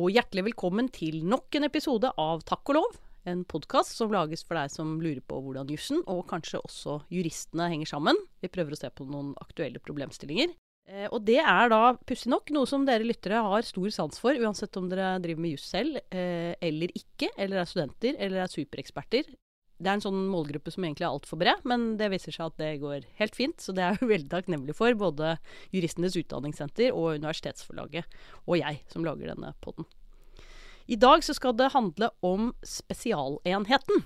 Og hjertelig velkommen til nok en episode av Takk og lov. En podkast som lages for deg som lurer på hvordan jussen, og kanskje også juristene, henger sammen. Vi prøver å se på noen aktuelle problemstillinger. Eh, og det er da pussig nok noe som dere lyttere har stor sans for, uansett om dere driver med juss selv eh, eller ikke, eller er studenter eller er supereksperter. Det er en sånn målgruppe som egentlig er altfor bred, men det viser seg at det går helt fint. Så det er jeg veldig takknemlig for, både Juristenes Utdanningssenter og Universitetsforlaget, og jeg som lager denne podden. I dag så skal det handle om Spesialenheten.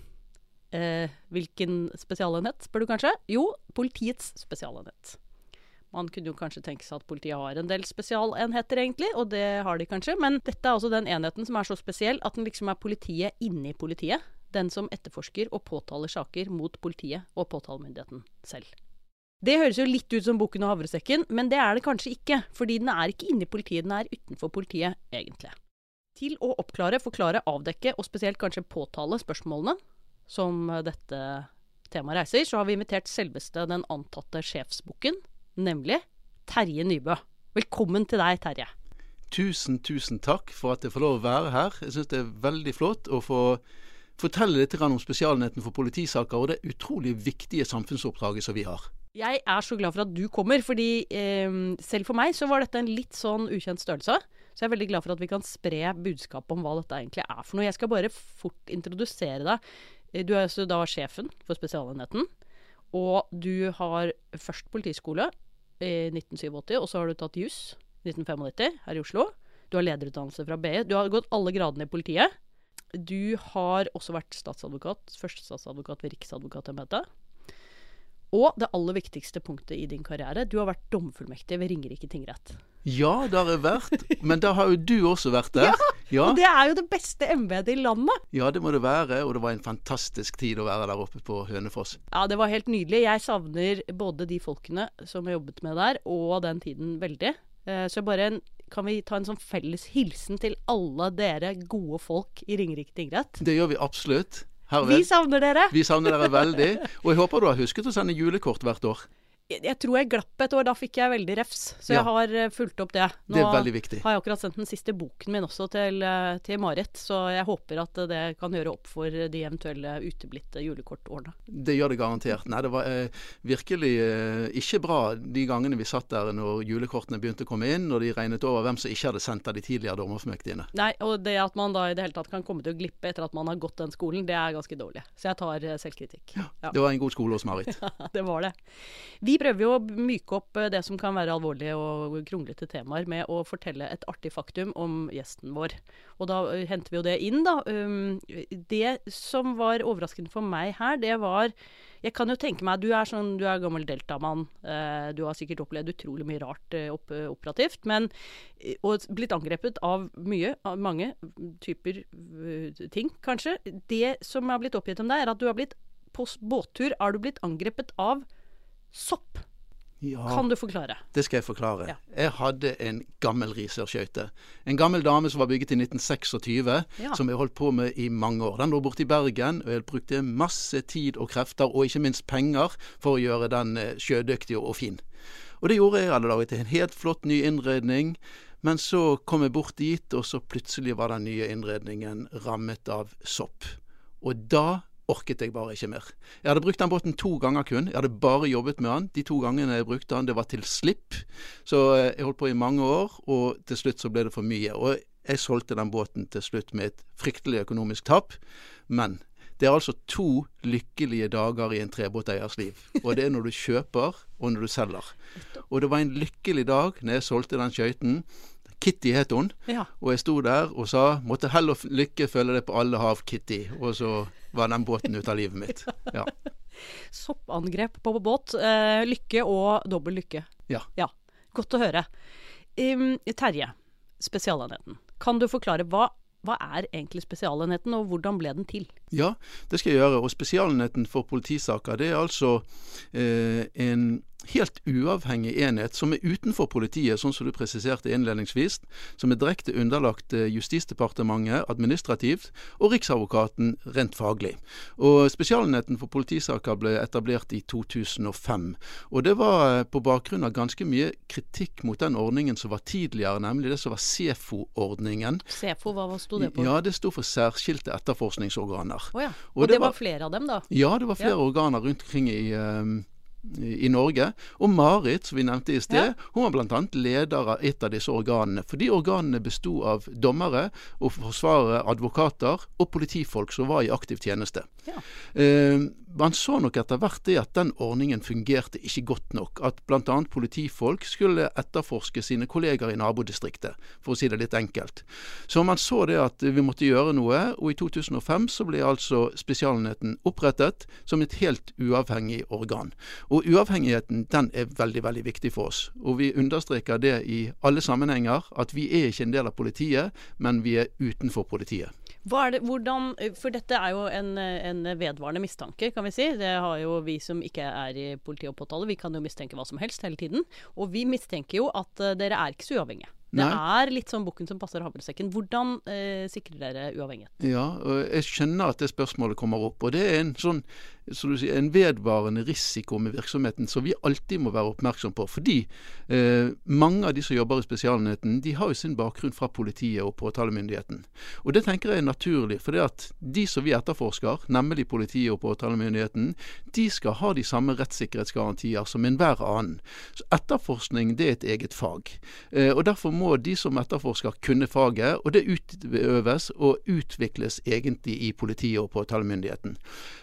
Eh, hvilken spesialenhet, spør du kanskje? Jo, Politiets spesialenhet. Man kunne jo kanskje tenke seg at politiet har en del spesialenheter, egentlig, og det har de kanskje, men dette er altså den enheten som er så spesiell at den liksom er politiet inni politiet den som etterforsker og påtaler saker mot politiet og påtalemyndigheten selv. Det høres jo litt ut som Bukken og havresekken, men det er det kanskje ikke. Fordi den er ikke inni politiet, den er utenfor politiet, egentlig. Til å oppklare, forklare, avdekke og spesielt kanskje påtale spørsmålene som dette temaet reiser, så har vi invitert selveste den antatte sjefsbukken, nemlig Terje Nybø. Velkommen til deg, Terje. Tusen, tusen takk for at jeg får lov å være her. Jeg syns det er veldig flott å få fortelle litt om Spesialenheten for politisaker og det utrolig viktige samfunnsoppdraget som vi har. Jeg er så glad for at du kommer, fordi eh, selv for meg så var dette en litt sånn ukjent størrelse. Så jeg er veldig glad for at vi kan spre budskapet om hva dette egentlig er for noe. Jeg skal bare fort introdusere deg. Eh, du er altså da sjefen for Spesialenheten. Og du har først politiskole i 1987, og så har du tatt juss 1995 her i Oslo. Du har lederutdannelse fra BI. Du har gått alle gradene i politiet. Du har også vært statsadvokat, første statsadvokat ved Riksadvokatembetet. Og det aller viktigste punktet i din karriere, du har vært domfullmektig ved Ringerike tingrett. Ja, det har jeg vært. Men da har jo du også vært der. Ja, ja. og det er jo det beste embetet i landet. Ja, det må det være. Og det var en fantastisk tid å være der oppe på Hønefoss. Ja, det var helt nydelig. Jeg savner både de folkene som har jobbet med der, og den tiden veldig. Eh, så bare en kan vi ta en sånn felles hilsen til alle dere gode folk i Ringerike tingrett? Det gjør vi absolutt. Herved. Vi savner dere. Vi savner dere veldig. Og jeg håper du har husket å sende julekort hvert år jeg tror jeg glapp et år. Da fikk jeg veldig refs. Så ja. jeg har uh, fulgt opp det. Nå det er veldig viktig. har jeg akkurat sendt den siste boken min også til, uh, til Marit. Så jeg håper at uh, det kan gjøre opp for de eventuelle uteblitte julekortårene. Det gjør det garantert. Nei, det var virkelig ikke bra de gangene vi satt der når julekortene begynte å komme inn, og de regnet over hvem som ikke hadde sendt av de tidligere dommerfullmektigene. Nei, og det at man da i det hele tatt kan komme til å glippe etter at man har gått den skolen, det er ganske dårlig. Så jeg tar selvkritikk. Ja, ja. Det var en god skole hos Marit. Det var det. Vi prøver jo å myke opp eh, det som kan være alvorlige og kronglete temaer, med å fortelle et artig faktum om gjesten vår. Og da uh, henter vi jo det inn, da. Um, det som var overraskende for meg her, det var jeg kan jo tenke meg, Du er sånn, du er gammel deltamann. Eh, du har sikkert opplevd utrolig mye rart eh, opp, operativt. Men, og blitt angrepet av mye, av mange typer ting, kanskje. Det som er blitt oppgitt om deg, er at du har blitt på båttur er du blitt angrepet av sopp. Ja, kan du forklare? Det skal jeg forklare. Ja. Jeg hadde en gammel riserskøyte. En gammel dame som var bygget i 1926, ja. som jeg holdt på med i mange år. Den lå borte i Bergen, og jeg brukte masse tid og krefter, og ikke minst penger, for å gjøre den eh, sjødyktig og fin. Og det gjorde jeg. Jeg hadde laget en helt flott ny innredning. Men så kom jeg bort dit, og så plutselig var den nye innredningen rammet av sopp. Og da orket jeg bare ikke mer. Jeg hadde brukt den båten to ganger kun. Jeg hadde bare jobbet med den. De to gangene jeg brukte den, det var til slipp. Så eh, jeg holdt på i mange år, og til slutt så ble det for mye. Og jeg solgte den båten til slutt med et fryktelig økonomisk tap. Men det er altså to lykkelige dager i en trebåteiers liv. Og det er når du kjøper, og når du selger. Og det var en lykkelig dag når jeg solgte den skøyten. Kitty het hun. Ja. Og jeg sto der og sa 'måtte hell og lykke følge deg på alle hav, Kitty'. Og så var den båten ut av livet mitt. Ja. Soppangrep på båt. Eh, lykke og dobbel lykke. Ja. ja. Godt å høre. Um, Terje, Spesialenheten. Kan du forklare hva, hva er egentlig Spesialenheten, og hvordan ble den til? Ja, det skal jeg gjøre. Og Spesialenheten for politisaker det er altså eh, en helt uavhengig enhet som er utenfor politiet, sånn som du presiserte innledningsvis, som er direkte underlagt eh, Justisdepartementet administrativt og Riksadvokaten rent faglig. Og Spesialenheten for politisaker ble etablert i 2005. Og det var eh, på bakgrunn av ganske mye kritikk mot den ordningen som var tidligere, nemlig det som var SEFO-ordningen. SEFO, hva sto det på? Ja, Det sto for særskilte etterforskningsorganer. Oh ja. Og, og det, det var, var, flere av dem, da? Ja, det var flere ja. organer rundt omkring i um, i Norge. Og Marit, som vi nevnte i sted, ja. hun var bl.a. leder av et av disse organene. For de organene besto av dommere og forsvarere, advokater og politifolk som var i aktiv tjeneste. Ja. Eh, man så nok etter hvert det at den ordningen fungerte ikke godt nok. At bl.a. politifolk skulle etterforske sine kolleger i nabodistriktet, for å si det litt enkelt. Så man så det at vi måtte gjøre noe, og i 2005 så ble altså Spesialenheten opprettet som et helt uavhengig organ. Og uavhengigheten den er veldig, veldig viktig for oss. Og vi understreker det i alle sammenhenger, at vi er ikke en del av politiet, men vi er utenfor politiet. Det, hvordan, for dette er jo en, en, vedvarende mistanke, kan vi si. Det har jo vi som ikke er i politi og påtale, vi kan jo mistenke hva som helst hele tiden. Og vi mistenker jo at uh, dere er ikke så uavhengige. Det er litt sånn bukken som passer havresekken. Hvordan eh, sikrer dere uavhengighet? Ja, og jeg skjønner at det spørsmålet kommer opp. Og det er en sånn så sier, en vedvarende risiko med virksomheten som vi alltid må være oppmerksom på. Fordi eh, mange av de som jobber i Spesialenheten, de har jo sin bakgrunn fra politiet og påtalemyndigheten. Og det tenker jeg er naturlig. For det at de som vi etterforsker, nemlig politiet og påtalemyndigheten, de skal ha de samme rettssikkerhetsgarantier som enhver annen. Så etterforskning det er et eget fag. Eh, og Derfor må de som etterforsker kunne faget, og det utøves og utvikles egentlig i politiet og påtalemyndigheten.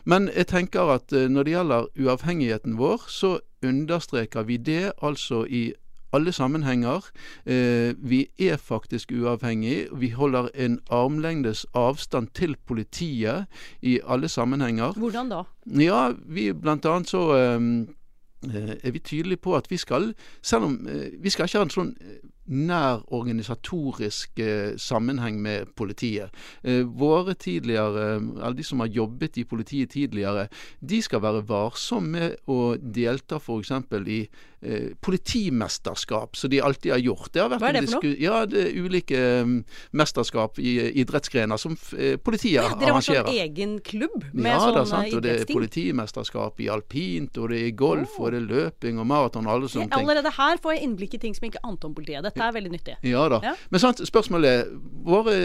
Men jeg tenker tenker at eh, når det gjelder uavhengigheten vår, så understreker vi det altså i alle sammenhenger. Eh, vi er faktisk uavhengige. Vi holder en armlengdes avstand til politiet i alle sammenhenger. Hvordan da? Ja, vi blant annet så eh, er vi tydelige på at vi skal, selv om vi skal ikke ha en sånn nær organisatorisk eh, sammenheng med politiet. Eh, våre tidligere, alle de som har jobbet i politiet tidligere, de skal være varsomme med å delta f.eks. i eh, politimesterskap, som de alltid har gjort. Det har vært Hva er det for noe? Ja, det er ulike um, mesterskap i idrettsgrener som politiet politiet ja, dere arrangerer. Dere har sånn egen klubb med ja, sånn idrettsting? og det er politimesterskap i alpint, og det er golf, oh. og det er løping og maraton og alle sånne ting. Allerede her får jeg innblikk i ting som ikke ante om politiet. Dette er veldig nyttig. Ja da. Ja. Men sant, spørsmålet er våre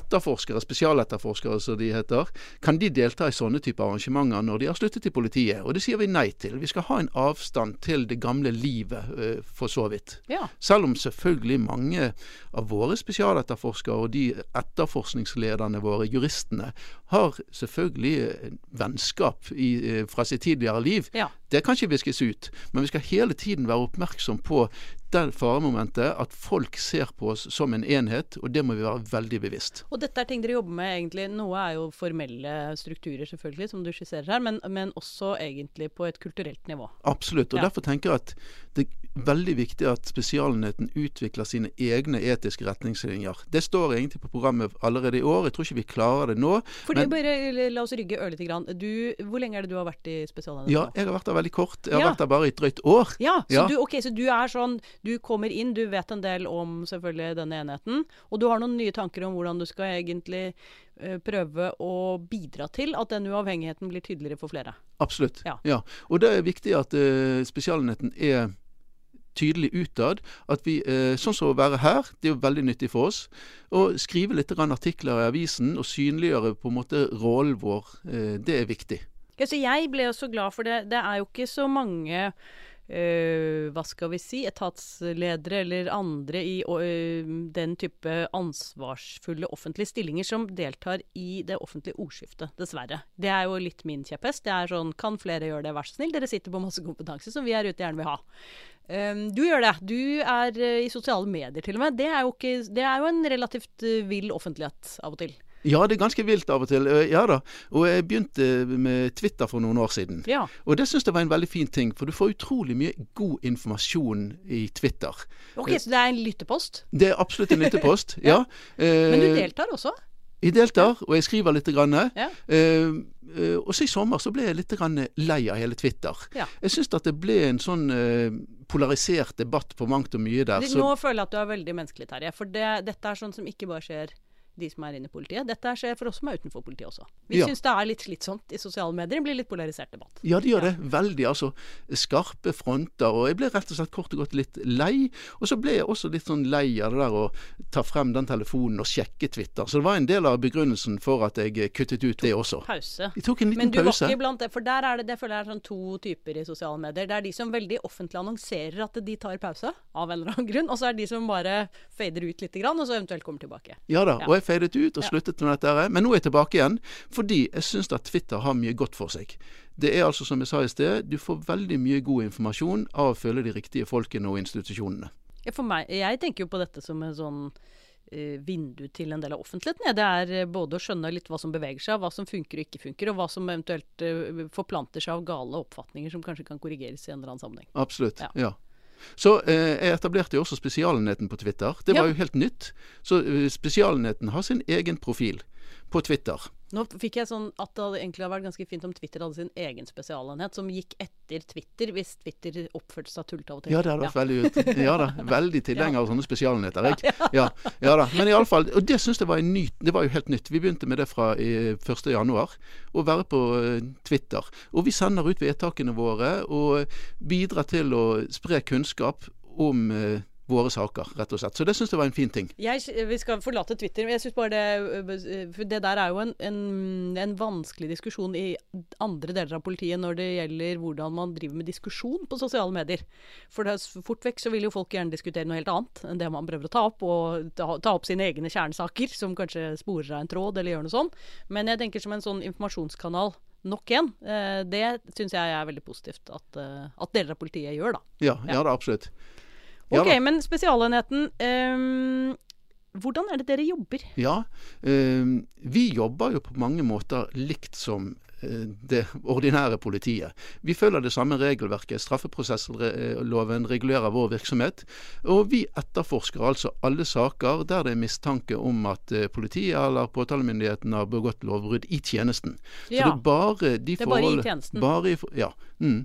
etterforskere, spesialetterforskere som de heter, kan de delta i sånne typer arrangementer når de har sluttet i politiet? Og det sier vi nei til. Vi skal ha en avstand til det gamle livet, uh, for så vidt. Ja. Selv om selvfølgelig mange av våre spesialetterforskere og de etterforskningslederne våre, juristene, har selvfølgelig vennskap i, uh, fra sitt tidligere liv. Ja. Det kan ikke viskes ut. Men vi skal hele tiden være oppmerksom på det faremomentet at folk ser på oss som en enhet, og det må vi være veldig bevisst. Og dette er ting dere jobber med egentlig. Noe er jo formelle strukturer, selvfølgelig, som du skisserer her, men, men også egentlig på et kulturelt nivå. Absolutt. Og ja. derfor tenker jeg at det veldig viktig at Spesialenheten utvikler sine egne etiske retningslinjer. Det står egentlig på programmet allerede i år. Jeg tror ikke vi klarer det nå. Fordi, men, bare La oss rygge ørlite grann. Du, hvor lenge er det du har vært i Spesialenheten? Ja, jeg har vært der veldig kort. Jeg har ja. vært der bare i et drøyt år. Ja, så, ja. Du, okay, så du er sånn Du kommer inn, du vet en del om selvfølgelig denne enheten, og du har noen nye tanker om hvordan du skal egentlig uh, prøve å bidra til at den uavhengigheten blir tydeligere for flere. Absolutt. Ja. ja. Og det er viktig at uh, Spesialenheten er tydelig utad. At vi, eh, Sånn som å være her, det er jo veldig nyttig for oss. Å skrive litt artikler i avisen og synliggjøre på en måte rollen vår, eh, det er viktig. Ja, jeg ble så glad for det. Det er jo ikke så mange Uh, hva skal vi si, etatsledere eller andre i uh, den type ansvarsfulle offentlige stillinger som deltar i det offentlige ordskiftet, dessverre. Det er jo litt min kjepphest. Det er sånn Kan flere gjøre det, vær så snill? Dere sitter på masse kompetanse som vi her ute gjerne vil ha. Um, du gjør det. Du er uh, i sosiale medier til og med. Det er jo, ikke, det er jo en relativt uh, vill offentlighet av og til. Ja, det er ganske vilt av og til. Ja da. Og jeg begynte med Twitter for noen år siden. Ja. Og det syns jeg var en veldig fin ting, for du får utrolig mye god informasjon i Twitter. Ok, Så det er en lyttepost? Det er absolutt en lyttepost, ja. ja. Men du deltar også? Jeg deltar, og jeg skriver litt. Grann. Ja. Uh, uh, og så i sommer så ble jeg litt grann lei av hele Twitter. Ja. Jeg syns at det ble en sånn uh, polarisert debatt på mangt og mye der. Nå føler jeg at du er veldig menneskelig, Terje. For det, dette er sånn som ikke bare skjer de som er inne i politiet. Dette skjer for oss som er utenfor politiet også. Vi ja. syns det er litt slitsomt i sosiale medier. Det blir litt polarisert debatt. Ja, det gjør ja. det. Veldig. Altså skarpe fronter. Og jeg ble rett og slett kort og godt litt lei. Og så ble jeg også litt sånn lei av det der å ta frem den telefonen og sjekke Twitter. Så det var en del av begrunnelsen for at jeg kuttet ut det også. Pause. Jeg tok en liten pause. Men du pause. var ikke blant det, for der er det, det føler jeg er sånn to typer i sosiale medier. Det er de som veldig offentlig annonserer at de tar pause, av en eller annen grunn. Og så er det de som bare fader ut litt, og så eventuelt kommer tilbake. Ja da, og jeg fadet ut og sluttet med dette, men nå er jeg tilbake igjen. Fordi jeg syns at Twitter har mye godt for seg. Det er altså, som jeg sa i sted, du får veldig mye god informasjon av å følge de riktige folkene og institusjonene. For meg, Jeg tenker jo på dette som en sånn uh, vindu til en del av offentligheten. Det er uh, både å skjønne litt hva som beveger seg, hva som funker og ikke funker, og hva som eventuelt uh, forplanter seg av gale oppfatninger som kanskje kan korrigeres i en eller annen sammenheng. Absolutt, ja. ja. Så eh, jeg etablerte jo også Spesialenheten på Twitter. Det var ja. jo helt nytt. Så eh, Spesialenheten har sin egen profil på Twitter. Nå fikk jeg sånn at det egentlig hadde vært ganske fint om Twitter hadde sin egen spesialenhet, som gikk etter Twitter, hvis Twitter oppførte seg tullete av og til. Ja, det hadde vært ja. veldig, ja da, veldig tilhenger av sånne spesialenheter. Jeg. Ja, ja da. Men iallfall Og det syns jeg var, en ny, det var jo helt nytt. Vi begynte med det fra 1.1. Å være på uh, Twitter. Og vi sender ut vedtakene våre og bidrar til å spre kunnskap om uh, våre saker, rett og slett. Så det syns jeg var en fin ting. Jeg, vi skal forlate Twitter. men jeg synes bare Det for det der er jo en, en, en, vanskelig diskusjon i andre deler av politiet når det gjelder hvordan man driver med diskusjon på sosiale medier. For det, fort vekk så vil jo folk gjerne diskutere noe helt annet enn det man prøver å ta opp. Og ta, ta opp sine egne kjernesaker, som kanskje sporer av en tråd eller gjør noe sånt. Men jeg tenker som en sånn informasjonskanal nok en. Eh, det syns jeg er veldig positivt at, eh, at, deler av politiet gjør, da. Ja, ja. det absolutt. Ok, ja, men Spesialenheten. Um, hvordan er det dere jobber? Ja, um, Vi jobber jo på mange måter likt som uh, det ordinære politiet. Vi følger det samme regelverket. Straffeprosessloven regulerer vår virksomhet. Og vi etterforsker altså alle saker der det er mistanke om at uh, politiet eller påtalemyndigheten har begått lovbrudd i tjenesten. Ja. Så det er bare de det er bare i tjenesten? Bare i, ja. Mm.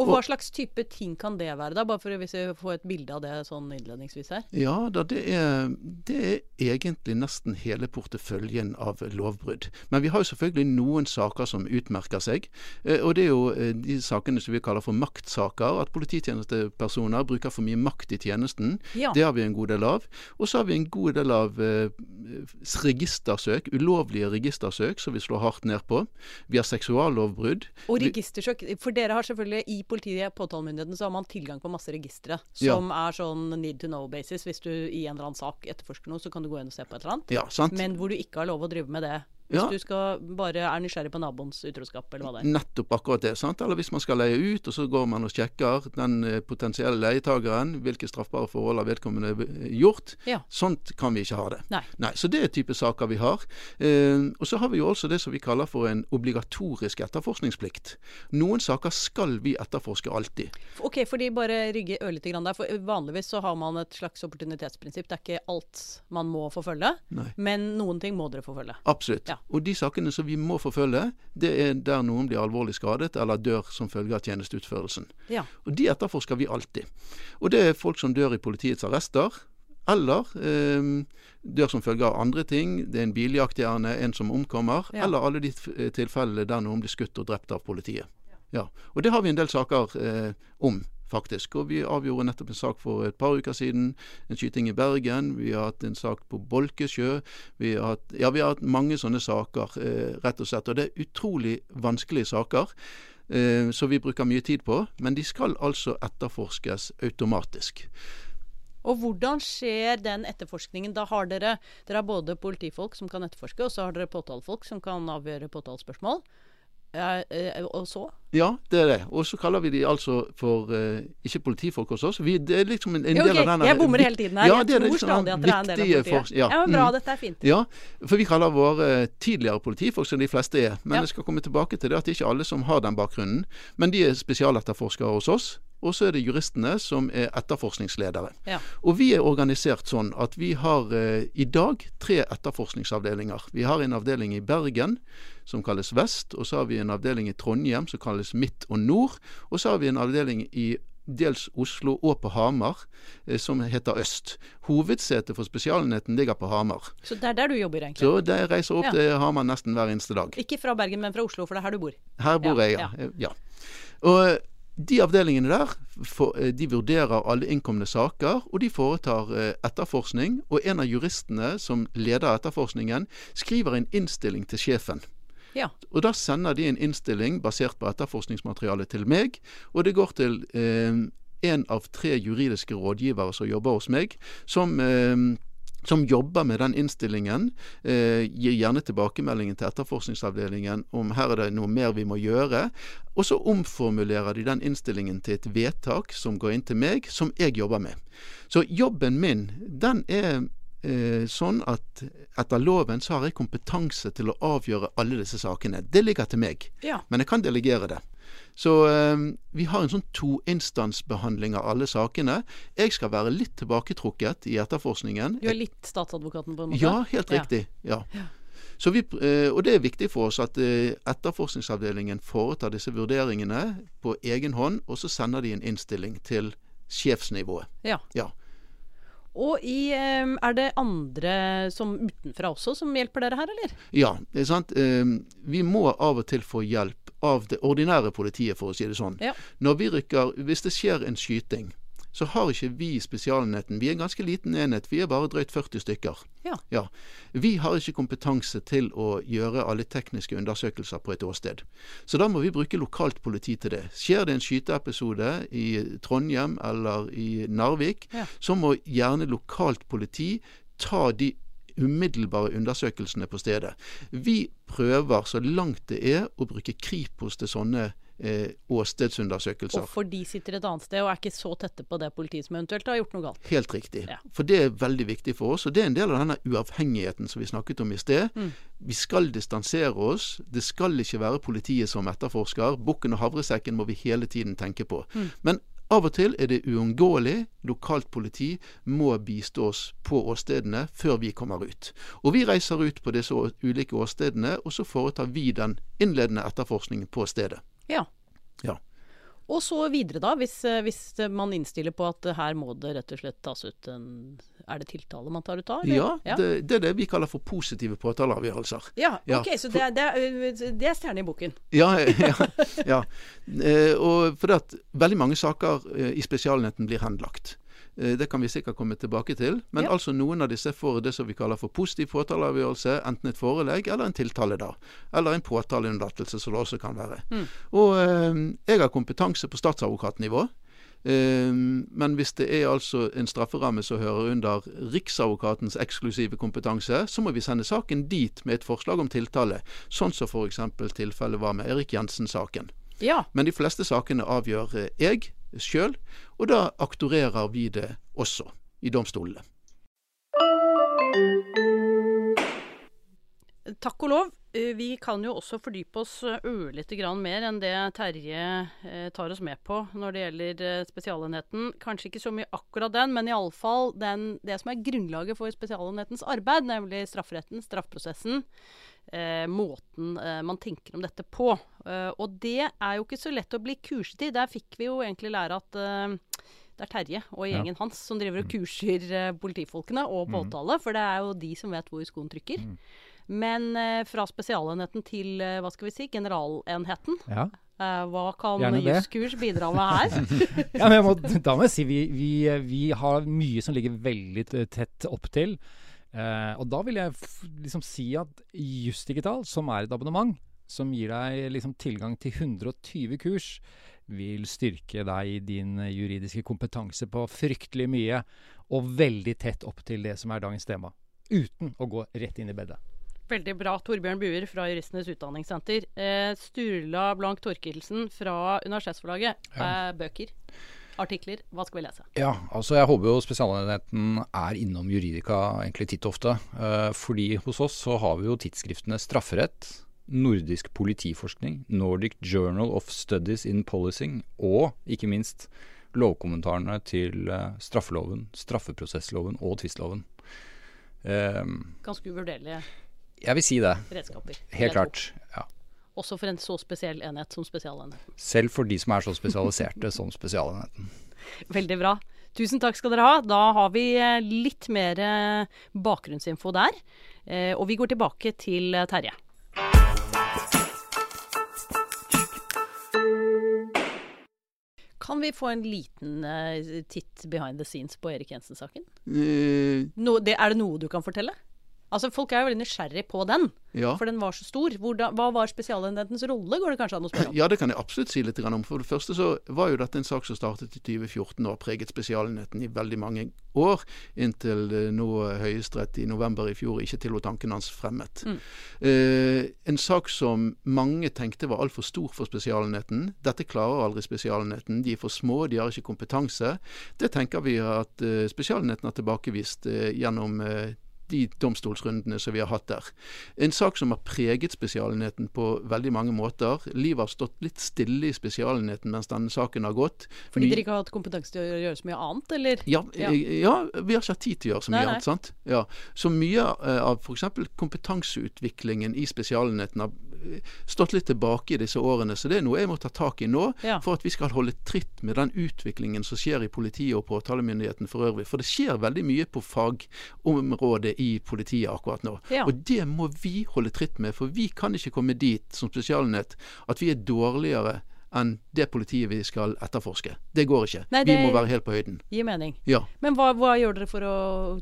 Og hva slags type ting kan det være, da? Bare for hvis vi får et bilde av det sånn innledningsvis her. Ja, da, det, er, det er egentlig nesten hele porteføljen av lovbrudd. Men vi har jo selvfølgelig noen saker som utmerker seg. Eh, og det er jo eh, de sakene som vi kaller for maktsaker. At polititjenestepersoner bruker for mye makt i tjenesten. Ja. Det har vi en god del av. Og så har vi en god del av eh, registersøk, ulovlige registersøk, som vi slår hardt ned på. Vi har seksuallovbrudd. Og registersøk, for dere har selvfølgelig i politiet, påtalemyndigheten, så har man tilgang på masse registre som ja. er sånn need to know-basis. Hvis du i en eller annen sak etterforsker noe, så kan du gå inn og se på et eller annet. Ja, sant. Men hvor du ikke har lov å drive med det hvis ja. du skal bare er nysgjerrig på naboens utroskap, eller hva det er. Nettopp akkurat det. sant? Eller hvis man skal leie ut, og så går man og sjekker den eh, potensielle leietageren, hvilke straffbare forhold har vedkommende gjort. Ja. Sånt kan vi ikke ha det. Nei. Nei så det er type saker vi har. Eh, og så har vi jo også det som vi kaller for en obligatorisk etterforskningsplikt. Noen saker skal vi etterforske alltid. Ok, for de bare rygge ørlite grann der. For vanligvis så har man et slags opportunitetsprinsipp. Det er ikke alt man må forfølge, Nei. men noen ting må dere forfølge. Absolutt. Ja. Og de sakene som vi må forfølge, det er der noen blir alvorlig skadet eller dør som følge av tjenesteutførelsen. Ja. Og de etterforsker vi alltid. Og det er folk som dør i politiets arrester. Eller eh, dør som følge av andre ting. Det er en biljakthjerne, en som omkommer. Ja. Eller alle de tilfellene der noen blir skutt og drept av politiet. Ja. Og det har vi en del saker eh, om faktisk. Og vi avgjorde nettopp en sak for et par uker siden. En skyting i Bergen. Vi har hatt en sak på Bolkesjø. Vi har hatt, ja, vi har hatt mange sånne saker, eh, rett og slett. Og det er utrolig vanskelige saker. Eh, som vi bruker mye tid på. Men de skal altså etterforskes automatisk. Og hvordan skjer den etterforskningen? Da har dere, dere har både politifolk som kan etterforske, og så har dere påtalefolk som kan avgjøre påtalespørsmål. Eh, og så? Ja, det er det. Og så kaller vi de altså for uh, ikke politifolk hos oss. Vi, det er liksom en, en okay. del av denne Jeg bommer hele tiden her. Ja, jeg tror liksom stadig at det er en del av politiet. Ja, ja, men bra. Mm. Dette er fint. Ja, for vi kaller våre tidligere politifolk som de fleste er. Men ja. jeg skal komme tilbake til det at det er ikke alle som har den bakgrunnen. Men de er spesialetterforskere hos oss. og så er det juristene som er etterforskningsledere. Ja. Og vi er organisert sånn at vi har eh, i dag tre etterforskningsavdelinger. Vi har en avdeling i Bergen som kalles Vest, og så har vi en avdeling i Trondheim som kalles Midt og Nord, og så har vi en avdeling i dels Oslo og på Hamar, eh, som heter Øst. Hovedsetet for Spesialenheten ligger på Hamar. Så det er der du jobber, egentlig? Så jeg reiser opp Ja. til Hamar nesten hver eneste dag. Ikke fra Bergen, men fra Oslo, for det er her du bor. Her bor Ja, jeg, ja. ja. Og de avdelingene der for, eh, de vurderer alle innkomne saker, og de foretar eh, etterforskning. Og en av juristene som leder etterforskningen, skriver en innstilling til sjefen. Ja. Og Da sender de en innstilling basert på etterforskningsmaterialet til meg, og det går til eh, en av tre juridiske rådgivere som jobber hos meg, som eh, som jobber med den innstillingen, eh, gir gjerne tilbakemeldingen til etterforskningsavdelingen om her er det noe mer vi må gjøre. Og så omformulerer de den innstillingen til et vedtak som går inn til meg, som jeg jobber med. Så jobben min, den er eh, sånn at etter loven så har jeg kompetanse til å avgjøre alle disse sakene. Det ligger til meg, Ja. men jeg kan delegere det. Så eh, vi har en sånn toinstansbehandling av alle sakene. Jeg skal være litt tilbaketrukket i etterforskningen. Du er litt statsadvokaten, på en måte? Ja, helt Ja. riktig. Ja. Så vi, eh, og det er viktig for oss at eh, etterforskningsavdelingen foretar disse vurderingene på egen hånd, og så sender de en innstilling til sjefsnivået. Ja. Ja. Og i, eh, er det andre som utenfra også som hjelper dere her, eller? Ja, det er sant. Eh, Vi må av og til få hjelp av det ordinære politiet, for å si det sånn. Ja. Når vi rykker, Hvis det skjer en skyting, så har ikke vi Spesialenheten. Vi er en ganske liten enhet. Vi er bare drøyt 40 stykker. Ja. Vi har ikke kompetanse til å gjøre alle tekniske undersøkelser på et åsted. Så da må vi bruke lokalt politi til det. Skjer det en skyteepisode i Trondheim eller i Narvik, Ja. så må gjerne lokalt politi ta de umiddelbare undersøkelsene på stedet. Vi prøver så langt det er å bruke Kripos til sånne eh, åstedsundersøkelser. Og for de sitter et annet sted og er ikke så tette på det politiet som eventuelt har gjort noe galt. Helt riktig. Ja. For det er veldig viktig for oss. Og det er en del av denne uavhengigheten som vi snakket om i sted. Mm. Vi skal distansere oss. Det skal ikke være politiet som etterforsker. Bukken og havresekken må vi hele tiden tenke på. Mm. Men av og til er det uunngåelig. Lokalt politi må bistå oss på åstedene før vi kommer ut. Og vi reiser ut på disse ulike åstedene, og så foretar vi den innledende etterforskningen på stedet. Ja. Ja. Og så videre, da, hvis, eh, hvis man innstiller på at eh, her må det rett og slett tas ut en Er det tiltale man tar ut da? Ja, Ja, det, det er det vi kaller for positive påtaleavgjørelser. Ja, Ja, ok, så det, er- det, er- det er stjerne i boken. Ja, ja, ja. Eh, og fordi at veldig mange saker eh, i Spesialenheten blir henlagt. Eh, det kan vi sikkert komme tilbake til. Men Ja. altså noen av disse får det som vi kaller for positiv påtaleavgjørelse. Enten et forelegg eller en tiltale, da. Eller en påtaleunnlatelse, som det også kan være. Mm. Og eh, jeg har kompetanse på statsadvokatnivå. Eh, men hvis det er altså en strafferamme som hører under Riksadvokatens eksklusive kompetanse, så må vi sende saken dit med et forslag om tiltale, sånn som f.eks. tilfellet var med Erik Jensen-saken. Ja. Men de fleste sakene avgjør jeg sjøl, og da aktorerer vi det også i domstolene. Takk og lov. eh, Vi kan jo også fordype oss eh, ørlite grann mer enn det Terje eh, tar oss med på når det gjelder Spesialenheten. Kanskje ikke så mye akkurat den, men iallfall det som er grunnlaget for Spesialenhetens arbeid, nemlig strafferetten, straffeprosessen. Eh, måten eh, man tenker om dette på. Eh, og det er jo ikke så lett å bli kurset i. Der fikk vi jo egentlig lære at eh, det er Terje og Ja. gjengen hans som driver og kurser eh, politifolkene og påtale, for det er jo de som vet hvor skoen trykker. Men eh, fra Spesialenheten til hva skal vi si, generalenheten. Ja. Hva kan jusskurs bidra med her? ja, må, da må jeg si vi, vi, vi har mye som ligger veldig tett opp til. Eh, og da vil jeg liksom si at Jussdigital, som er et abonnement, som gir deg liksom tilgang til 120 kurs, vil styrke deg i din eh, juridiske kompetanse på fryktelig mye, og veldig tett opp til det som er dagens tema. Uten å gå rett inn i bedet. Veldig bra. Torbjørn Buer fra Juristenes Utdanningssenter. Eh, Sturla Blank Torkelsen fra Universitetsforlaget. Eh, bøker. Artikler. Hva skal vi lese? Ja, altså jeg håper jo Spesialenheten er innom juridika egentlig titt og ofte. Eh, fordi hos oss så har vi jo tidsskriftene Strafferett, Nordisk politiforskning, Nordic Journal of Studies in Policing og ikke minst lovkommentarene til uh, straffeloven, straffeprosessloven og tvistloven. Um, Ganske uvurderlige jeg vil si det. redskaper. Helt klart. ja. Også for en så spesiell enhet som Spesialenheten. Selv for de som er så spesialiserte som Spesialenheten. Veldig bra. Tusen takk skal dere ha. Da har vi eh, litt mer eh, bakgrunnsinfo der. Eh, og vi går tilbake til Terje. Kan vi få en liten titt behind the scenes på Erik Jensen-saken? No, er det noe du kan fortelle? Altså, Folk er jo veldig nysgjerrig på den, ja. for den var så stor. Hvordan, hva var Spesialenhetens rolle, går det kanskje an å spørre om? Ja, det kan jeg absolutt si litt om. For det første så var jo dette en sak som startet i 2014 og har preget Spesialenheten i veldig mange år, inntil eh, nå Høyesterett i november i fjor ikke tillot tanken hans fremmet. Mm. Eh, en sak som mange tenkte var altfor stor for Spesialenheten. Dette klarer aldri Spesialenheten. De er for små, de har ikke kompetanse. Det tenker vi at eh, Spesialenheten har tilbakevist eh, gjennom eh, de domstolsrundene som vi har hatt der. En sak som har preget Spesialenheten på veldig mange måter. Livet har stått litt stille i Spesialenheten mens denne saken har gått. Fordi dere ikke har hatt kompetanse til å gjøre så mye annet, eller? Ja, ja. Eh, ja vi har ikke hatt tid til å gjøre så mye nei, nei. annet. sant? Ja. Så mye uh, av f.eks. kompetanseutviklingen i Spesialenheten har stått litt tilbake i disse årene. Så det er noe jeg må ta tak i nå, ja. for at vi skal holde tritt med den utviklingen som skjer i politiet og påtalemyndigheten for øvrig. For det skjer veldig mye på fagområdet i politiet akkurat nå. Ja. Og det må vi holde tritt med, for vi kan ikke komme dit som spesialenhet at vi er dårligere enn det politiet vi skal etterforske. Det går ikke. Nei, det vi må være helt på høyden. Gir mening. Ja. Men hva, hva, gjør dere for å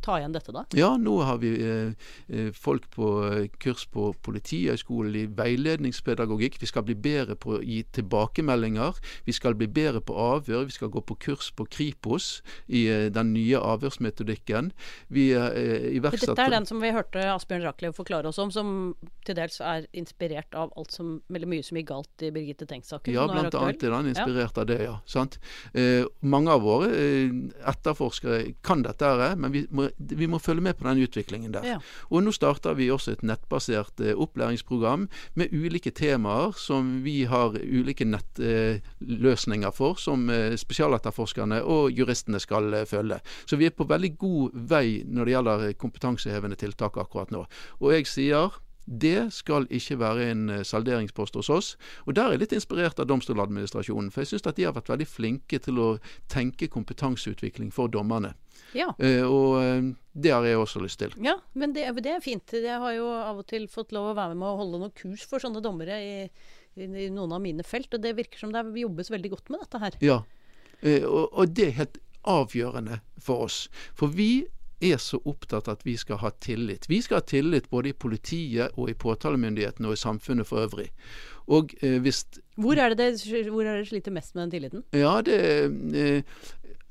ta igjen dette, da? Ja, nå har vi eh, eh folk på eh, kurs på Politihøgskolen i veiledningspedagogikk. Vi skal bli bedre på å gi tilbakemeldinger. Vi skal bli bedre på avhør. Vi skal gå på kurs på Kripos i eh, den nye avhørsmetodikken. Vi eh, iverksatte Dette er den som vi hørte Asbjørn Rachlew forklare oss om, som til dels er inspirert av alt som, veldig mye som gikk galt i Birgitte Tengs-saken. Ja, blant annet er han inspirert ja. av det, ja. Sant? Eh, mange av våre eh, etterforskere kan dette, her, men vi må, vi må, følge med på den utviklingen der. Ja. Og nå starter vi også et nettbasert eh, opplæringsprogram med ulike temaer som vi har ulike nettløsninger for, som eh, spesialetterforskerne og juristene skal eh, følge. Så vi er på veldig god vei når det gjelder kompetansehevende tiltak akkurat nå. Og jeg sier det skal ikke være en eh, salderingspost hos oss. Og Der er jeg litt inspirert av Domstoladministrasjonen. For jeg syns at de har vært veldig flinke til å tenke kompetanseutvikling for dommerne. Ja. Uh, og uh, det har jeg også lyst til. Ja, men det, det, er fint. Jeg har jo av og til fått lov å være med å holde noen kurs for sånne dommere i, i, noen av mine felt, og det virker som det jobbes veldig godt med dette her. Ja, og, og det er helt avgjørende for oss. For vi er så opptatt at vi skal ha tillit. Vi skal ha tillit både i politiet og i påtalemyndigheten og i samfunnet for øvrig. Og eh, hvis Hvor er det er det sliter mest med den tilliten? Ja, det, eh,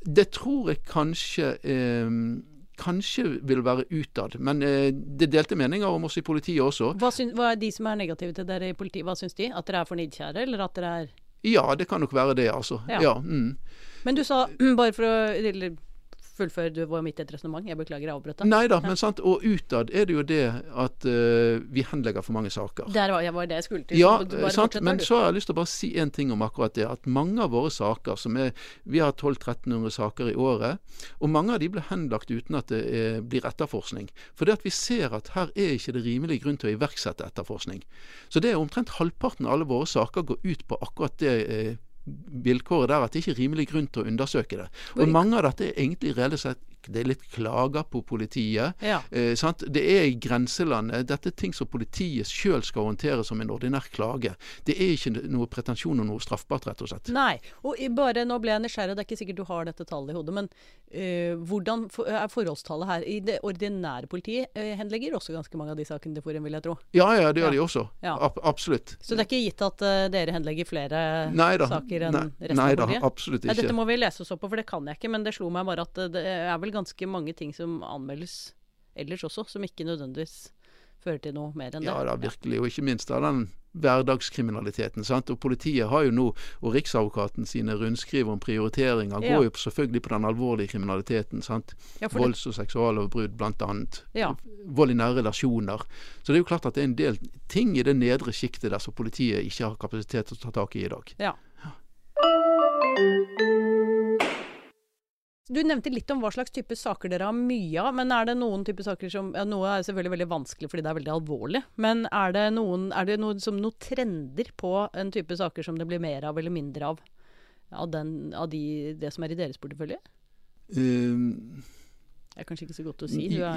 det tror jeg kanskje eh, kanskje vil være utad. Men eh, det delte meninger om oss i politiet også. Hva, syns, hva, er de som er negative til dere i politiet, hva syns de? At dere er for nidkjære, eller at dere er Ja, det kan nok være det, altså. Ja. ja mm. Men du sa, bare for å fullfør, du var midt i et resonnement. Jeg beklager, jeg avbrøt deg. Nei da, men sant, og utad er det jo det at uh, vi henlegger for mange saker. Der var, jeg var det jeg skulle til. Ja, sant, men så har jeg lyst til å bare si en ting om akkurat det. At mange av våre saker, som er Vi har 1200-1300 saker i året, og mange av de blir henlagt uten at det er, blir etterforskning. For det at vi ser at her er ikke det rimelig grunn til å iverksette etterforskning. Så det er omtrent halvparten av alle våre saker går ut på akkurat det eh, vilkåret der at det ikke er rimelig grunn til å undersøke det. Og mange av dette er egentlig reelt sett det er litt klager på politiet. Ja. Eh, det er i grenselandet. Dette er ting som politiet sjøl skal håndtere som en ordinær klage. Det er ikke noe pretensjon og noe straffbart, rett og slett. Nei. Og bare nå ble jeg nysgjerrig, det er ikke sikkert du har dette tallet i hodet, men uh, hvordan er forholdstallet her? I det ordinære politiet uh, henlegger også ganske mange av de sakene til Forum, vil jeg tro? Ja, ja, det gjør ja. de også. Ja. Ab absolutt. Så det er ikke gitt at uh, dere henlegger flere Neida. saker enn resten av politiet? Nei da, absolutt ikke. Nei, dette må vi lese oss opp på, for det kan jeg ikke. Men det slo meg bare at det er vel ganske mange ting som anmeldes ellers også, som ikke nødvendigvis fører til noe mer enn det. Ja da, virkelig. Og ikke minst av den hverdagskriminaliteten. Sant? Og Politiet har jo nå, og Riksadvokaten sine rundskriv om prioriteringer ja. går jo selvfølgelig på den alvorlige kriminaliteten. sant? Ja, Volds- og seksuallovbrudd bl.a. Ja. Vold i nære relasjoner. Så det er jo klart at det er en del ting i det nedre sjiktet der som politiet ikke har kapasitet til å ta tak i i dag. Ja. Du nevnte litt om hva slags type saker dere har mye av. Men er det noen type saker som ja, Noe er selvfølgelig veldig vanskelig fordi det er veldig alvorlig. Men er det noen, er det noe, som, noen trender på en type saker som det blir mer av eller mindre av? Av, den, av de, det som er i deres portefølje? Um, det er kanskje ikke så godt å si. Jo...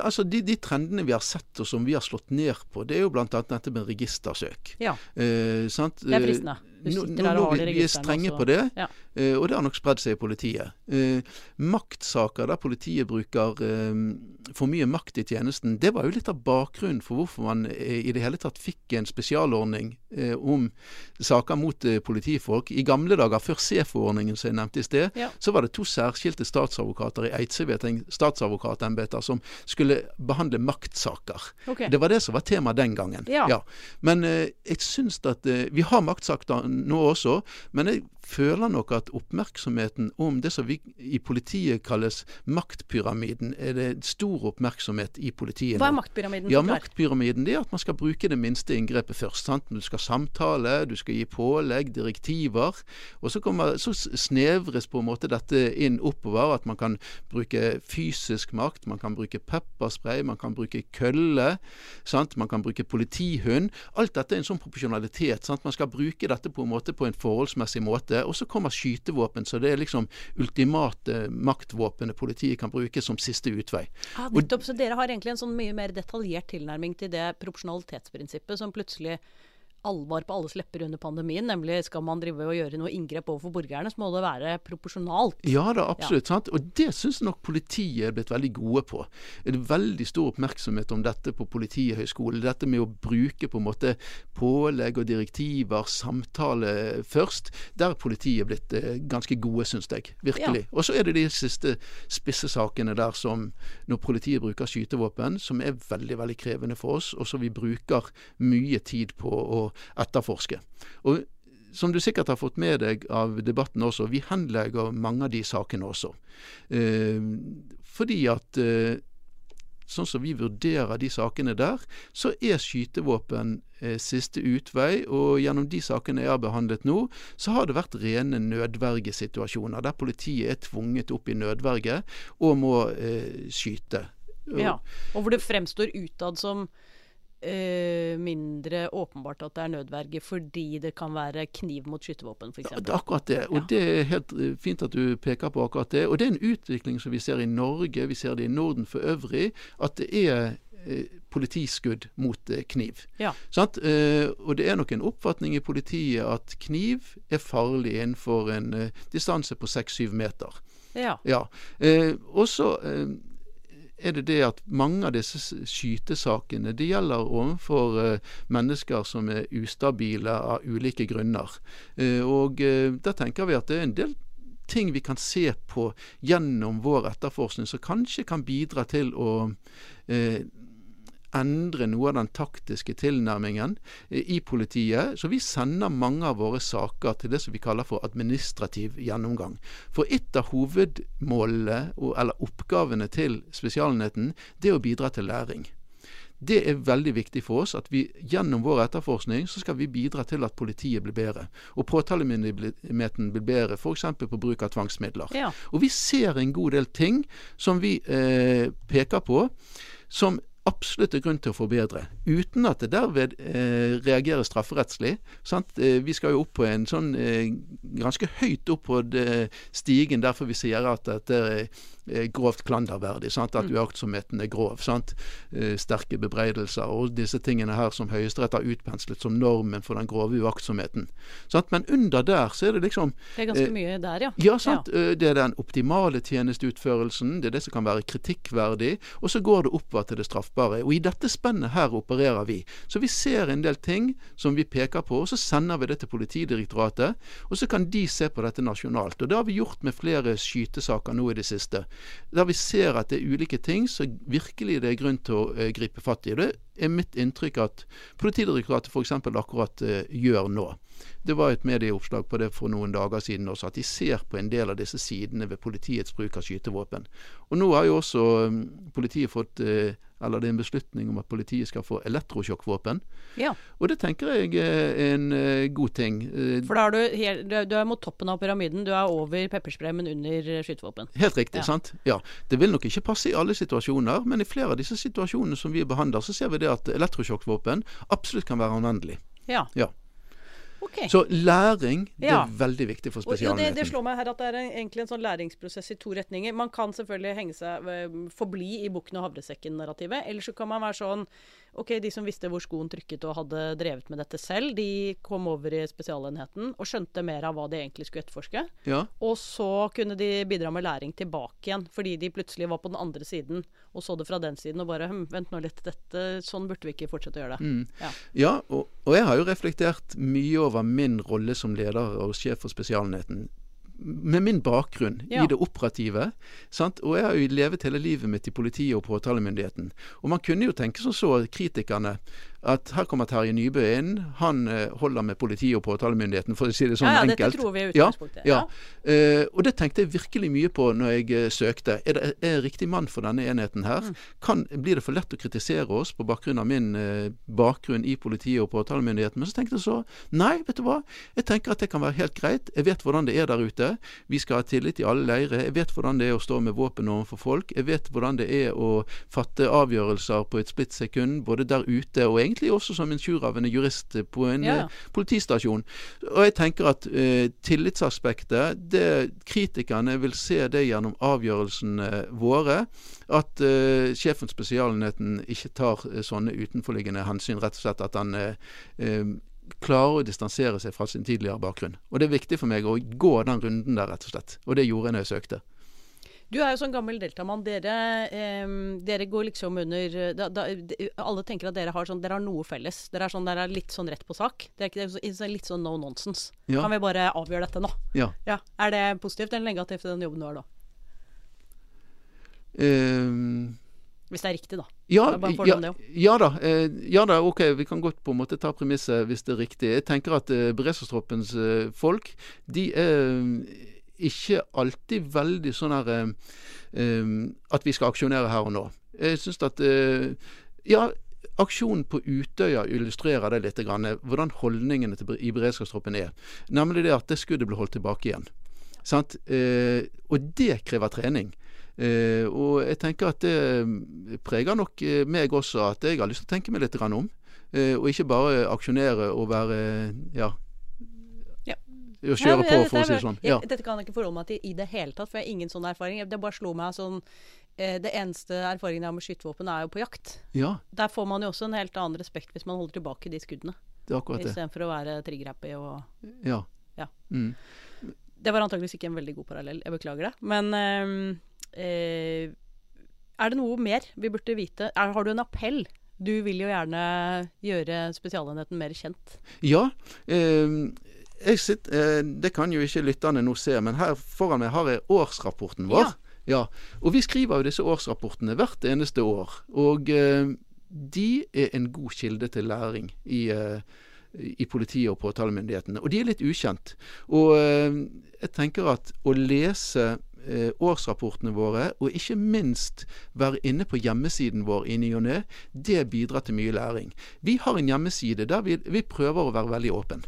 altså de, de, trendene vi har sett og som vi har slått ned på, det er jo bl.a. dette med registersøk. Ja. Eh, det er fristende. Nå, der og har det i Vi er strenge på det, ja. eh, og det har nok spredd seg i politiet. Eh, maktsaker der politiet bruker eh, for mye makt i tjenesten, det var jo litt av bakgrunnen for hvorfor man eh, i det hele tatt fikk en spesialordning eh, om saker mot politifolk. I gamle dager, før C-forordningen som jeg nevnte i sted, ja. så var det to særskilte statsadvokater i Eidseveting statsadvokatembeter som skulle behandle maktsaker. Okay. Det var det som var tema den gangen. Ja. Ja. Men jeg syns at vi har maktsaker nå også. Men jeg føler nok at oppmerksomheten om det som vi i politiet kalles maktpyramiden, er det stor oppmerksomhet i politiet Hva er maktpyramiden? Ja, Maktpyramiden det er at man skal bruke det minste inngrepet først. sant? Du skal samtale, du skal gi pålegg, direktiver. Og så, kommer, så snevres på en måte dette inn oppover. At man kan bruke fysisk makt, man kan bruke pepperspray, man kan bruke kølle. sant? Man kan bruke politihund. Alt dette er en sånn proporsjonalitet. sant? Man skal bruke dette på en måte på en forholdsmessig måte. Og så kommer skytevåpen, så det er liksom ultimate maktvåpenet politiet kan bruke som siste utvei. Ja, nettopp, så dere har egentlig en sånn mye mer detaljert tilnærming til det proporsjonalitetsprinsippet som plutselig alvor på alles lepper under pandemien, nemlig skal man drive og gjøre noe inngrep overfor borgerne, så må det være proporsjonalt. Ja da, absolutt. Ja. sant? Og det syns nok politiet er blitt veldig gode på. Det er veldig stor oppmerksomhet om dette på Politihøgskolen. Dette med å bruke på en måte pålegg og direktiver, samtale først. Der er politiet blitt eh, ganske gode, syns jeg. Virkelig. Ja. Og så er det de siste spisse sakene der som når politiet bruker skytevåpen, som er veldig, veldig krevende for oss, og som vi bruker mye tid på å etterforske. Og som du sikkert har fått med deg av debatten også, vi henlegger mange av de sakene også. Eh, fordi at eh, sånn som vi vurderer de sakene der, så er skytevåpen eh, siste utvei. Og gjennom de sakene jeg har behandlet nå, så har det vært rene nødvergesituasjoner der politiet er tvunget opp i nødverge og må eh, skyte. Ja, og hvor det fremstår utad som eh, mindre åpenbart at det er nødverge fordi det kan være kniv mot skytevåpen f.eks. Det er akkurat det. Og ja. det er helt eh, fint at du peker på akkurat det. Og det er en utvikling som vi ser i Norge, vi ser det i Norden for øvrig, at det er eh, politiskudd mot eh, kniv. Ja. Eh, og det er nok en oppfatning i politiet at kniv er farlig innenfor en distanse på 6-7 meter. Ja. ja. Eh, også er det det at mange av disse skytesakene det gjelder overfor uh, mennesker som er ustabile av ulike grunner. Uh, og uh, da tenker vi at det er en del ting vi kan se på gjennom vår etterforskning som kanskje kan bidra til å endre noe av den taktiske tilnærmingen i politiet. Så vi sender mange av våre saker til det som vi kaller for administrativ gjennomgang. For et av hovedmålene, eller oppgavene til Spesialenheten, det er å bidra til læring. Det er veldig viktig for oss at vi gjennom vår etterforskning så skal vi bidra til at politiet blir bedre. Og påtalemyndigheten blir bedre, f.eks. på bruk av tvangsmidler. Ja. Og vi ser en god del ting som vi eh, peker på som absolutt er grunn til å forbedre, uten at det derved eh, reagerer strafferettslig. Eh, vi skal jo opp på en sånn eh, ganske høyt opp på stigen, derfor vi sier at dette grovt klanderverdig. Sant? At mm. uaktsomheten er grov. Sant? Eh, sterke bebreidelser og disse tingene her som Høyesterett har utpenslet som normen for den grove uaktsomheten. Sant? Men under der så er det liksom Det er ganske eh, mye der, ja. Ja, sant. Ja. Eh, det er den optimale tjenesteutførelsen. Det er det som kan være kritikkverdig. Og så går det oppover til det straffbare. Og i dette spennet her opererer vi. Så vi ser en del ting som vi peker på, og så sender vi det til Politidirektoratet. Og så kan de se på dette nasjonalt. Og det har vi gjort med flere skytesaker nå i det siste der vi ser at det er ulike ting som virkelig det er grunn til å uh, gripe fatt i. Det er mitt inntrykk at Politidirektoratet f.eks. akkurat uh, gjør nå. Det var et medieoppslag på det for noen dager siden også, at de ser på en del av disse sidene ved politiets bruk av skytevåpen. Og nå har jo også um, politiet fått uh, eller det er en beslutning om at politiet skal få elektrosjokkvåpen. Ja. Og det tenker jeg er en uh, god ting. For da er du, helt, du er mot toppen av pyramiden. Du er over pepperspray, men under skytevåpen. Helt riktig. Ja. sant? Ja. Det vil nok ikke passe i alle situasjoner, men i flere av disse situasjonene som vi behandler, så ser vi det at elektrosjokkvåpen absolutt kan være anvendelig. Ja. ja. Okay. Så læring det ja. er veldig viktig for spesialenheten. Det, det, slår meg her at det er egentlig en sånn læringsprosess i to retninger. Man kan selvfølgelig henge seg, eh, forbli i bukken og havresekken-narrativet. Eller så kan man være sånn OK, de som visste hvor skoen trykket og hadde drevet med dette selv, de kom over i spesialenheten og skjønte mer av hva de egentlig skulle etterforske. Ja. Og så kunne de bidra med læring tilbake igjen, fordi de plutselig var på den andre siden og så det fra den siden og bare hm, Vent nå litt, dette, sånn burde vi ikke fortsette å gjøre det. Mm. Ja, ja og, og jeg har jo reflektert mye over min rolle som leder og sjef for Spesialenheten med min bakgrunn ja. i det operative. Sant? Og jeg har jo levet hele livet mitt i politiet og påtalemyndigheten. Og man kunne jo tenke som så, kritikerne, at her kommer Terje Nybø inn. Han eh, holder med politiet og påtalemyndigheten, for å si det sånn ja, ja, enkelt. Dette tror vi er utgangspunktet. Ja, ja. Uh, og det tenkte jeg virkelig mye på når jeg uh, søkte. Er, det, er jeg riktig mann for denne enheten her? Mm. Kan, blir det for lett å kritisere oss på bakgrunn av min uh, bakgrunn i politiet og påtalemyndigheten? Men så tenkte jeg så nei, vet du hva. Jeg tenker at det kan være helt greit. Jeg vet hvordan det er der ute. Vi skal ha tillit i alle leirer. Jeg vet hvordan det er å stå med våpen overfor folk. Jeg vet hvordan det er å fatte avgjørelser på et splittsekund, både der ute og egentlig egentlig også som en tjuravende jurist på en ja. uh, politistasjon. Og jeg tenker at uh, tillitsaspektet det, Kritikerne vil se det gjennom avgjørelsene våre. At uh, sjefen Spesialenheten ikke tar sånne utenforliggende hensyn. Rett og slett at han klarer å distansere seg fra sin tidligere bakgrunn. Og Det er viktig for meg å gå den runden der, rett og slett. Og det gjorde jeg når jeg søkte. Du er jo sånn gammel deltamann. Dere, eh, dere går liksom under da, da, Alle tenker at dere har, sånn, dere har noe felles. Dere er, sånn, dere er litt sånn rett på sak. Det er, er litt sånn no nonsense. Ja. Kan vi bare avgjøre dette nå? Ja. ja. Er det positivt eller negativt i den jobben du har da? Um, hvis det er riktig, da. Ja, ja, ja, da. Eh, ja da, ok, vi kan godt på en måte ta premisset hvis det er riktig. Jeg tenker at eh, beredskapstroppens eh, folk, de er ikke alltid veldig sånn her um, At vi skal aksjonere her og nå. Jeg syns at uh, Ja, aksjonen på Utøya illustrerer det litt, grann, hvordan holdningene til, i beredskapstroppen er. Nemlig det at det skuddet ble holdt tilbake igjen. Sant? Og det krever trening. Og jeg tenker at det preger nok meg også, at jeg har lyst til å tenke meg litt om. og ikke bare aksjonere og være ja, å kjøre på, for å si det sånn. Ja. Dette kan jeg ikke forholde meg til i det hele tatt, for jeg har ingen sånn erfaring. Det bare slo meg sånn eh, Det eneste erfaringen jeg har med skytevåpen, er jo på jakt. Ja. Der får man jo også en helt annen respekt hvis man holder tilbake de skuddene. Det er akkurat det. Istedenfor å være trigger-happy og Ja. ja. Mm. Det var antakeligvis ikke en veldig god parallell, jeg beklager det. Men eh, eh, er det noe mer vi burde vite? Er, har du en appell? Du vil jo gjerne gjøre Spesialenheten mer kjent. Ja. Eh, sitter, eh, det kan jo ikke lytterne nå se, men her foran meg har jeg årsrapporten vår. Ja. ja. Og vi skriver jo disse årsrapportene hvert eneste år. Og eh, de er en god kilde til læring i, eh, i politiet og påtalemyndighetene. Og de er litt ukjent. Og eh, jeg tenker at å lese eh, årsrapportene våre, og ikke minst være inne på hjemmesiden vår i ny og ne, det bidrar til mye læring. Vi har en hjemmeside der vi, vi prøver å være veldig åpen.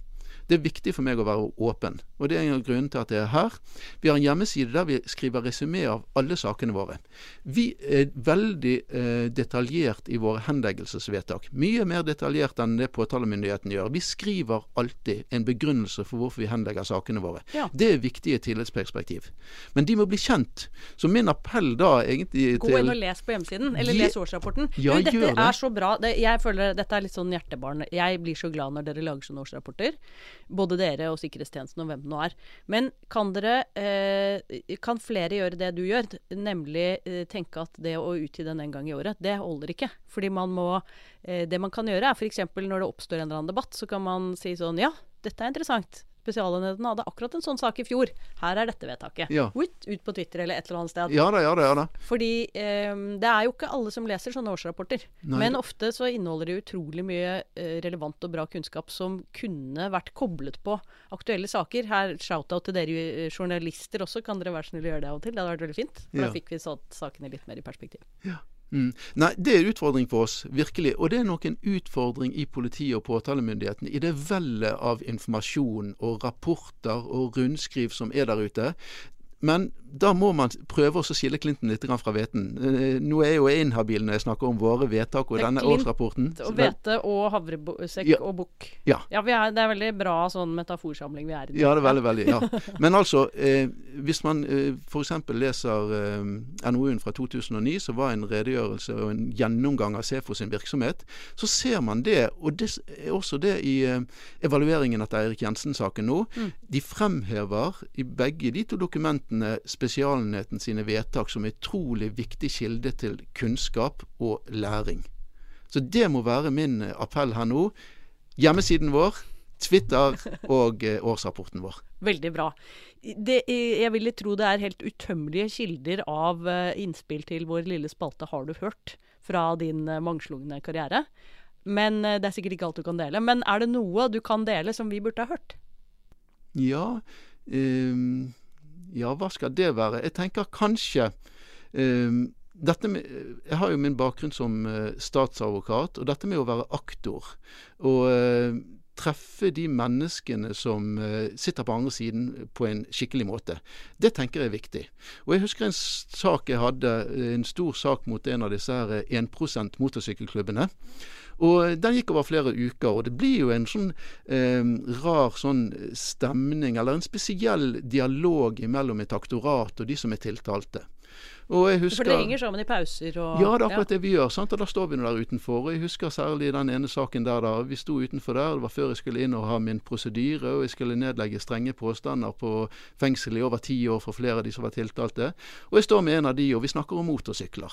Det er viktig for meg å være åpen, og det er en av grunnene til at jeg er her. Vi har en hjemmeside der vi skriver resymé av alle sakene våre. Vi er veldig eh, detaljert i våre henleggelsesvedtak. Mye mer detaljert enn det påtalemyndigheten gjør. Vi skriver alltid en begrunnelse for hvorfor vi henlegger sakene våre. Ja. Det er viktig i et tillitsperspektiv. Men de må bli kjent. Så min appell da egentlig til Gå inn og les på hjemmesiden, eller les årsrapporten. Ja, du, dette det. er så bra. Det, jeg føler Dette er litt sånn hjertebarn. Jeg blir så glad når dere lager sånne årsrapporter. Både dere og sikkerhetstjenesten og hvem det nå er. Men kan dere eh, Kan flere gjøre det du gjør? Nemlig eh, tenke at det å utgi den en gang i året, det holder ikke. Fordi man må eh, Det man kan gjøre, er f.eks. når det oppstår en eller annen debatt, så kan man si sånn Ja, dette er interessant. Spesialenheten hadde akkurat en sånn sak i fjor. Her er dette vedtaket. Ja. Ut, ut på Twitter eller et eller annet sted. Ja da, ja da. ja da. Fordi eh, det er jo ikke alle som leser sånne årsrapporter. Nei. Men ofte så inneholder de utrolig mye eh, relevant og bra kunnskap som kunne vært koblet på aktuelle saker. Her shout-out til dere eh, journalister også. Kan dere være snill å gjøre det av og til? Det hadde vært veldig fint. For Ja. da fikk vi satt sakene litt mer i perspektiv. Mm. Nei, det er en utfordring for oss, virkelig. Og det er nok en utfordring i politiet og påtalemyndighetene i det vellet av informasjon og rapporter og rundskriv som er der ute. Men da må man prøve å skille Clinton litt fra hveten. Eh, Nå er jeg jo inhabil når jeg snakker om våre vedtak og denne Clint årsrapporten. Og hvete og havresekk Ja. og bukk. Ja. vi er, det er veldig bra sånn metaforsamling vi er i. Ja, det er veldig, veldig. ja. Men altså, eh, hvis man eh, f.eks. leser eh, NOU-en fra 2009, som var en redegjørelse og en gjennomgang av SEFO sin virksomhet, så ser man det, og det er også det i eh, evalueringen etter Eirik Jensen-saken nå. De fremhever i begge de to dokumentene Spesialenheten sine vedtak som utrolig viktig kilde til kunnskap og læring. Så det må være min eh, appell her nå. Hjemmesiden vår, Twitter og eh, årsrapporten vår. Veldig bra. Det, jeg ville tro det er helt utømmelige kilder av eh, innspill til vår lille spalte Har du hørt? fra din mangslungne karriere. Men det er sikkert ikke alt du kan dele. Men er det noe du kan dele som vi burde ha hørt? Ja, ehm, ja, hva skal det være? Jeg tenker kanskje eh, dette med, Jeg har jo min bakgrunn som eh, statsadvokat, og dette med å være aktor og eh, treffe de menneskene som eh, sitter på andre siden på en skikkelig måte, det tenker jeg er viktig. Og Jeg husker en sak jeg hadde, eh, en stor sak mot en av disse her eh, 1 motorsykkelklubbene. Og den gikk over flere uker, og det blir jo en sånn eh, rar sånn stemning, eller en spesiell dialog mellom et aktorat og de som er tiltalte. Og jeg husker For dere henger sammen i pauser og ja, det er akkurat det vi gjør. sant? Og Da står vi der utenfor. og Jeg husker særlig den ene saken der da vi sto utenfor der. Det var før jeg skulle inn og ha min prosedyre, og jeg skulle nedlegge strenge påstander på fengsel i over ti år for flere av de som var tiltalte. Og jeg står med en av de, og vi snakker om motorsykler.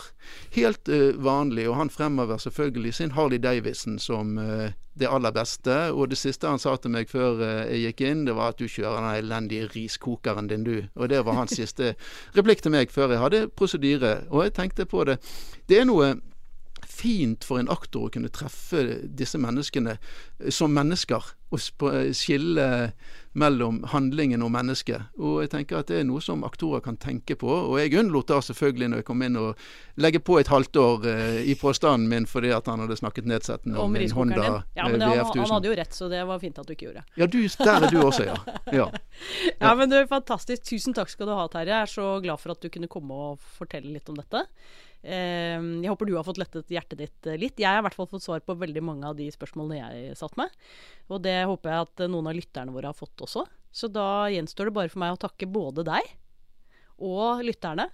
Helt uh, vanlig. Og han fremhever selvfølgelig sin Harley Davidson som eh, det aller beste. Og det siste han sa til meg før eh, jeg gikk inn, det var at du kjører den elendige riskokeren din, du. Og det var hans siste replikk til meg før jeg hadde prosedyre. Og jeg tenkte på det. Det er noe fint for en aktor å kunne treffe disse menneskene eh, som mennesker. Og sp- skille mellom handlingen og mennesket. Og jeg tenker at det er noe som aktorer kan tenke på. Og jeg unnlot da selvfølgelig når jeg kom inn å legge på et halvt år eh, i påstanden min fordi at han hadde snakket nedsettende om, om min Honda din. Ja, eh, men det, han, han VF1000. hadde jo rett, så det var fint at du ikke gjorde det. Ja, du, der er du også, ja. ja. Ja, men du, Fantastisk. Tusen takk skal du ha, Terje. Jeg er så glad for at du kunne komme og fortelle litt om dette. Eh, Jeg håper du har fått lettet hjertet ditt eh, litt. Jeg har i hvert fall fått svar på veldig mange av de spørsmålene jeg satt med. Og det håper jeg at eh, noen av lytterne våre har fått også. Så da gjenstår det bare for meg å takke både deg og lytterne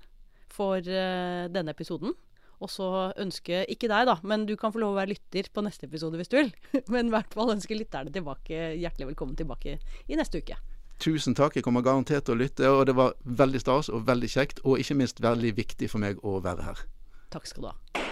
for eh, denne episoden. Og så ønske ikke deg, da, men du kan få lov å være lytter på neste episode hvis du vil. Men i hvert fall ønske lytterne tilbake, hjertelig velkommen tilbake i neste uke. Tusen takk. Jeg kommer garantert til å lytte. Og det var veldig stas og veldig kjekt, og ikke minst veldig viktig for meg å være her. Takk skal du ha.